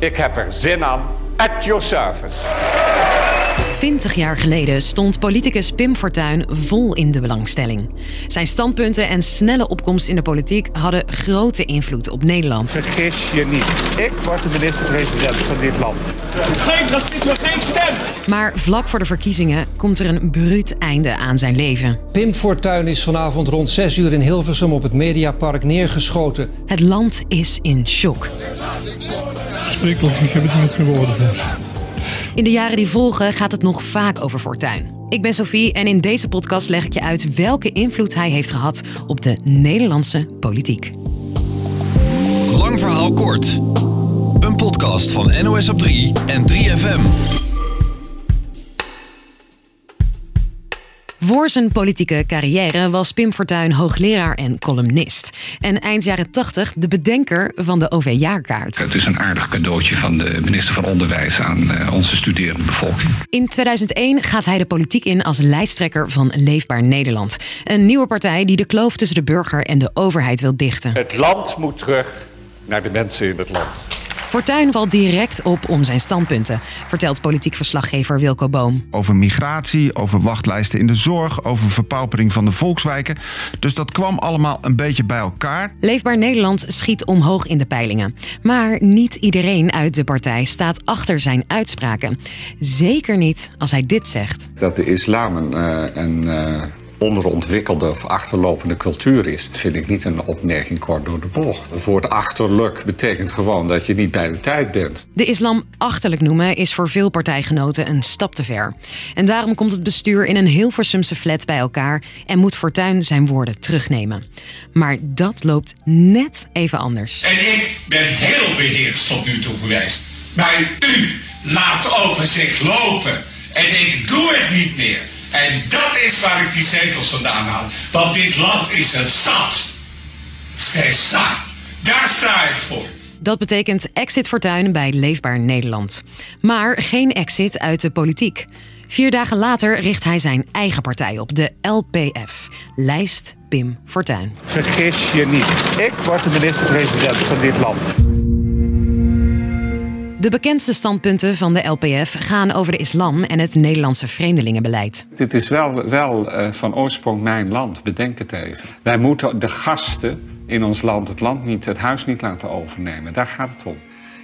Ik heb er zin aan. At your service. Twintig jaar geleden stond politicus Pim Fortuyn vol in de belangstelling. Zijn standpunten en snelle opkomst in de politiek hadden grote invloed op Nederland. Vergis je niet. Ik word de minister-president van dit land. Geen racisme, geen stem! Maar vlak voor de verkiezingen komt er een bruut einde aan zijn leven. Pim Fortuyn is vanavond rond 6 uur in Hilversum op het Mediapark neergeschoten. Het land is in shock. Schrikkelijk, ik heb het niet geen woorden voor. In de jaren die volgen gaat het nog vaak over Fortuyn. Ik ben Sophie en in deze podcast leg ik je uit welke invloed hij heeft gehad op de Nederlandse politiek. Lang verhaal kort. Een podcast van NOS op 3 en 3FM. Voor zijn politieke carrière was Pim Fortuyn hoogleraar en columnist. En eind jaren 80 de bedenker van de OV-jaarkaart. Het is een aardig cadeautje van de minister van Onderwijs aan eh, onze studerende bevolking. In 2001 gaat hij de politiek in als lijsttrekker van Leefbaar Nederland. Een nieuwe partij die de kloof tussen de burger en de overheid wil dichten. Het land moet terug naar de mensen in het land. Fortuyn valt direct op om zijn standpunten, vertelt politiek verslaggever Wilco Boom. Over migratie, over wachtlijsten in de zorg, over verpaupering van de volkswijken. Dus dat kwam allemaal een beetje bij elkaar. Leefbaar Nederland schiet omhoog in de peilingen. Maar niet iedereen uit de partij staat achter zijn uitspraken. Zeker niet als hij dit zegt. Dat de islam een, uh, een uh, onderontwikkelde of achterlopende cultuur is, vind ik niet een opmerking kort door de bocht. Het woord achterlijk betekent gewoon dat je niet bij de tijd bent. De islam achterlijk noemen is voor veel partijgenoten een stap te ver. En daarom komt het bestuur in een Hilversumse flat bij elkaar en moet Fortuyn zijn woorden terugnemen. Maar dat loopt net even anders. En ik ben heel beheerst tot nu toe geweest. Maar u laat over zich lopen. En ik doe het niet meer. En dat is waar ik die zetels vandaan haal. Want dit land is een zat. C'est ça. Daar sta ik voor. Dat betekent exit Fortuyn bij Leefbaar Nederland. Maar geen exit uit de politiek. Vier dagen later richt hij zijn eigen partij op, de LPF. Lijst Pim Fortuyn. Vergis je niet. Ik word de minister-president van dit land. De bekendste standpunten van de LPF gaan over de islam en het Nederlandse vreemdelingenbeleid. Dit is wel, wel uh, van oorsprong mijn land, bedenk het even. Wij moeten de gasten in ons land het land niet, het huis niet laten overnemen. Daar gaat het om.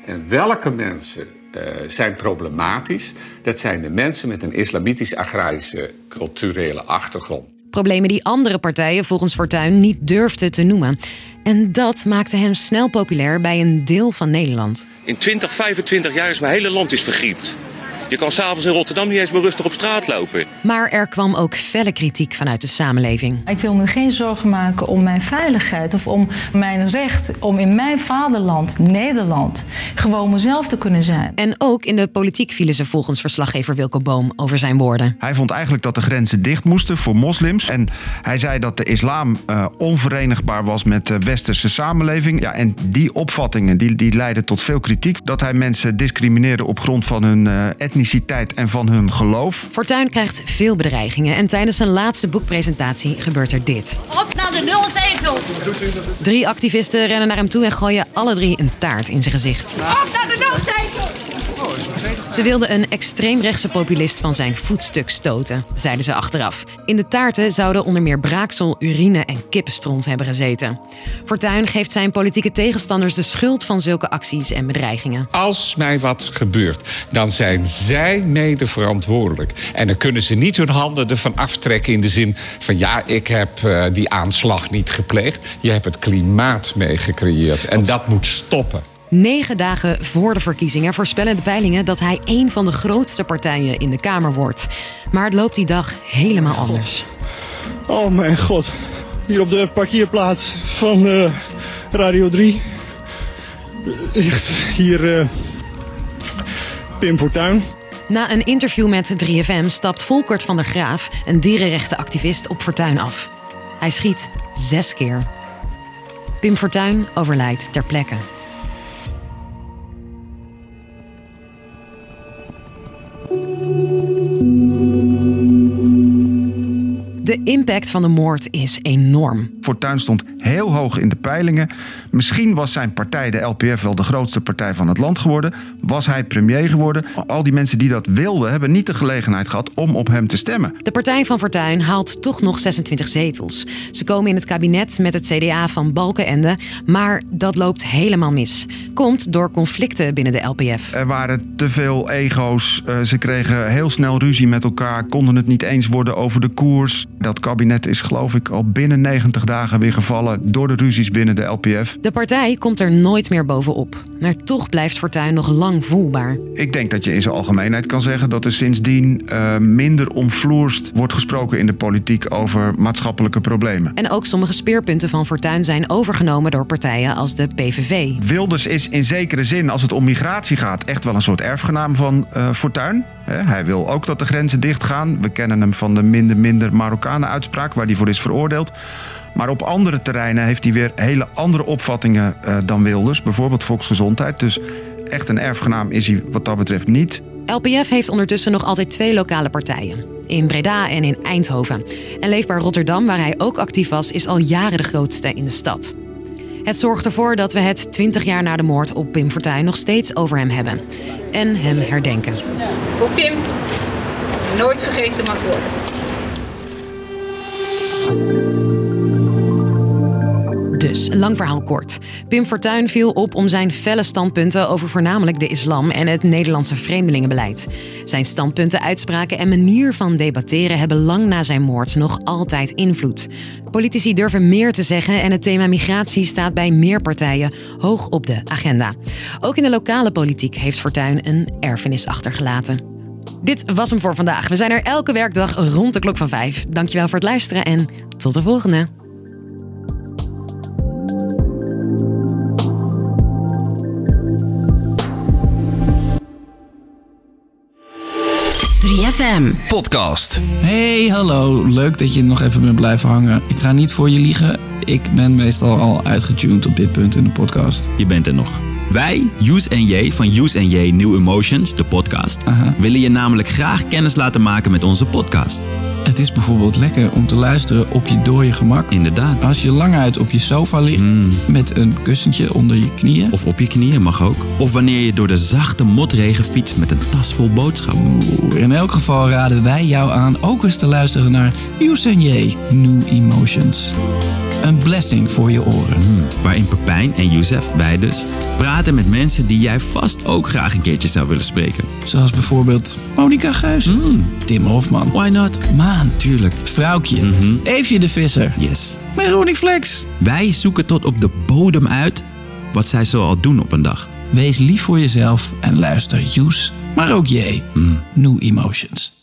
En welke mensen uh, zijn problematisch? Dat zijn de mensen met een islamitisch-agrarische culturele achtergrond. Problemen die andere partijen volgens Fortuyn niet durfden te noemen. En dat maakte hem snel populair bij een deel van Nederland. In 20, 25 jaar is mijn hele land is vergriept. Je kan s'avonds in Rotterdam niet eens meer rustig op straat lopen. Maar er kwam ook felle kritiek vanuit de samenleving. Ik wil me geen zorgen maken om mijn veiligheid of om mijn recht om in mijn vaderland, Nederland, gewoon mezelf te kunnen zijn. En ook in de politiek vielen ze volgens verslaggever Wilco Boom over zijn woorden. Hij vond eigenlijk dat de grenzen dicht moesten voor moslims. En hij zei dat de islam uh, onverenigbaar was met de westerse samenleving. Ja, en die opvattingen die, die leidden tot veel kritiek. Dat hij mensen discrimineerde op grond van hun uh, etniciteit en van hun geloof. Fortuyn krijgt veel bedreigingen en tijdens zijn laatste boekpresentatie gebeurt er dit. Op naar de nul zetels! Drie activisten rennen naar hem toe en gooien alle drie een taart in zijn gezicht. Op naar de nul zetels! Ze wilden een extreemrechtse populist van zijn voetstuk stoten, zeiden ze achteraf. In de taarten zouden onder meer braaksel, urine en kippenstront hebben gezeten. Fortuyn geeft zijn politieke tegenstanders de schuld van zulke acties en bedreigingen. Als mij wat gebeurt, dan zijn zij mede verantwoordelijk. En dan kunnen ze niet hun handen ervan aftrekken in de zin van ja, ik heb uh, die aanslag niet gepleegd. Je hebt het klimaat mee gecreëerd en dat moet stoppen. Negen dagen voor de verkiezingen voorspellen de peilingen dat hij een van de grootste partijen in de Kamer wordt. Maar het loopt die dag helemaal anders. Oh mijn god. Hier op de parkeerplaats van uh, Radio 3 ligt hier uh, Pim Fortuyn. Na een interview met 3FM stapt Volkert van der Graaf, een dierenrechtenactivist, op Fortuyn af. Hij schiet zes keer. Pim Fortuyn overlijdt ter plekke. De impact van de moord is enorm. Fortuyn stond heel hoog in de peilingen. Misschien was zijn partij, de LPF, wel de grootste partij van het land geworden. Was hij premier geworden. Al die mensen die dat wilden, hebben niet de gelegenheid gehad om op hem te stemmen. De partij van Fortuyn haalt toch nog 26 zetels. Ze komen in het kabinet met het CDA van Balkenende, maar dat loopt helemaal mis. Komt door conflicten binnen de LPF. Er waren te veel ego's. Uh, ze kregen heel snel ruzie met elkaar, konden het niet eens worden over de koers. Dat kabinet is geloof ik al binnen 90 dagen weer gevallen door de ruzies binnen de LPF. De partij komt er nooit meer bovenop. Maar toch blijft Fortuyn nog lang voelbaar. Ik denk dat je in zijn algemeenheid kan zeggen dat er sindsdien uh, minder omvloerst wordt gesproken in de politiek over maatschappelijke problemen. En ook sommige speerpunten van Fortuyn zijn overgenomen door partijen als de PVV. Wilders is in zekere zin, als het om migratie gaat, echt wel een soort erfgenaam van uh, Fortuyn. Hij wil ook dat de grenzen dichtgaan. We kennen hem van de minder minder Marokkanen uitspraak waar hij voor is veroordeeld. Maar op andere terreinen heeft hij weer hele andere opvattingen uh, dan Wilders. Bijvoorbeeld volksgezondheid. Dus echt een erfgenaam is hij wat dat betreft niet. LPF heeft ondertussen nog altijd twee lokale partijen. In Breda en in Eindhoven. En Leefbaar Rotterdam, waar hij ook actief was, is al jaren de grootste in de stad. Het zorgt ervoor dat we het 20 jaar na de moord op Pim Fortuyn nog steeds over hem hebben. En hem herdenken. Voor Pim nooit vergeten mag worden. Lang verhaal kort. Pim Fortuyn viel op om zijn felle standpunten over voornamelijk de islam en het Nederlandse vreemdelingenbeleid. Zijn standpunten, uitspraken en manier van debatteren hebben lang na zijn moord nog altijd invloed. Politici durven meer te zeggen en het thema migratie staat bij meer partijen hoog op de agenda. Ook in de lokale politiek heeft Fortuyn een erfenis achtergelaten. Dit was hem voor vandaag. We zijn er elke werkdag rond de klok van vijf. Dankjewel voor het luisteren en tot de volgende. 3FM podcast. Hey, hallo. Leuk dat je nog even bent blijven hangen. Ik ga niet voor je liegen. Ik ben meestal al uitgetuned op dit punt in de podcast. Je bent er nog. Wij, Use en J van Use en J New Emotions, de podcast, Aha. willen je namelijk graag kennis laten maken met onze podcast. Het is bijvoorbeeld lekker om te luisteren op je dode gemak. Inderdaad. Als je lang uit op je sofa ligt met een kussentje onder je knieën. Of op je knieën mag ook. Of wanneer je door de zachte motregen fietst met een tas vol boodschappen. In elk geval raden wij jou aan ook eens te luisteren naar J New Emotions. Een blessing voor je oren. Waarin Pepijn en Youssef, wij dus, praten met mensen die jij vast ook graag een keertje zou willen spreken. Zoals bijvoorbeeld Monica Geuze, Tim Hofman, Why not? Maan, Tuurlijk. Vrouwtje, Eefje de Visser, Yes. Veronique Flex. Wij zoeken tot op de bodem uit wat zij zoal doen op een dag. Wees lief voor jezelf en luister Use, maar ook J. New Emotions.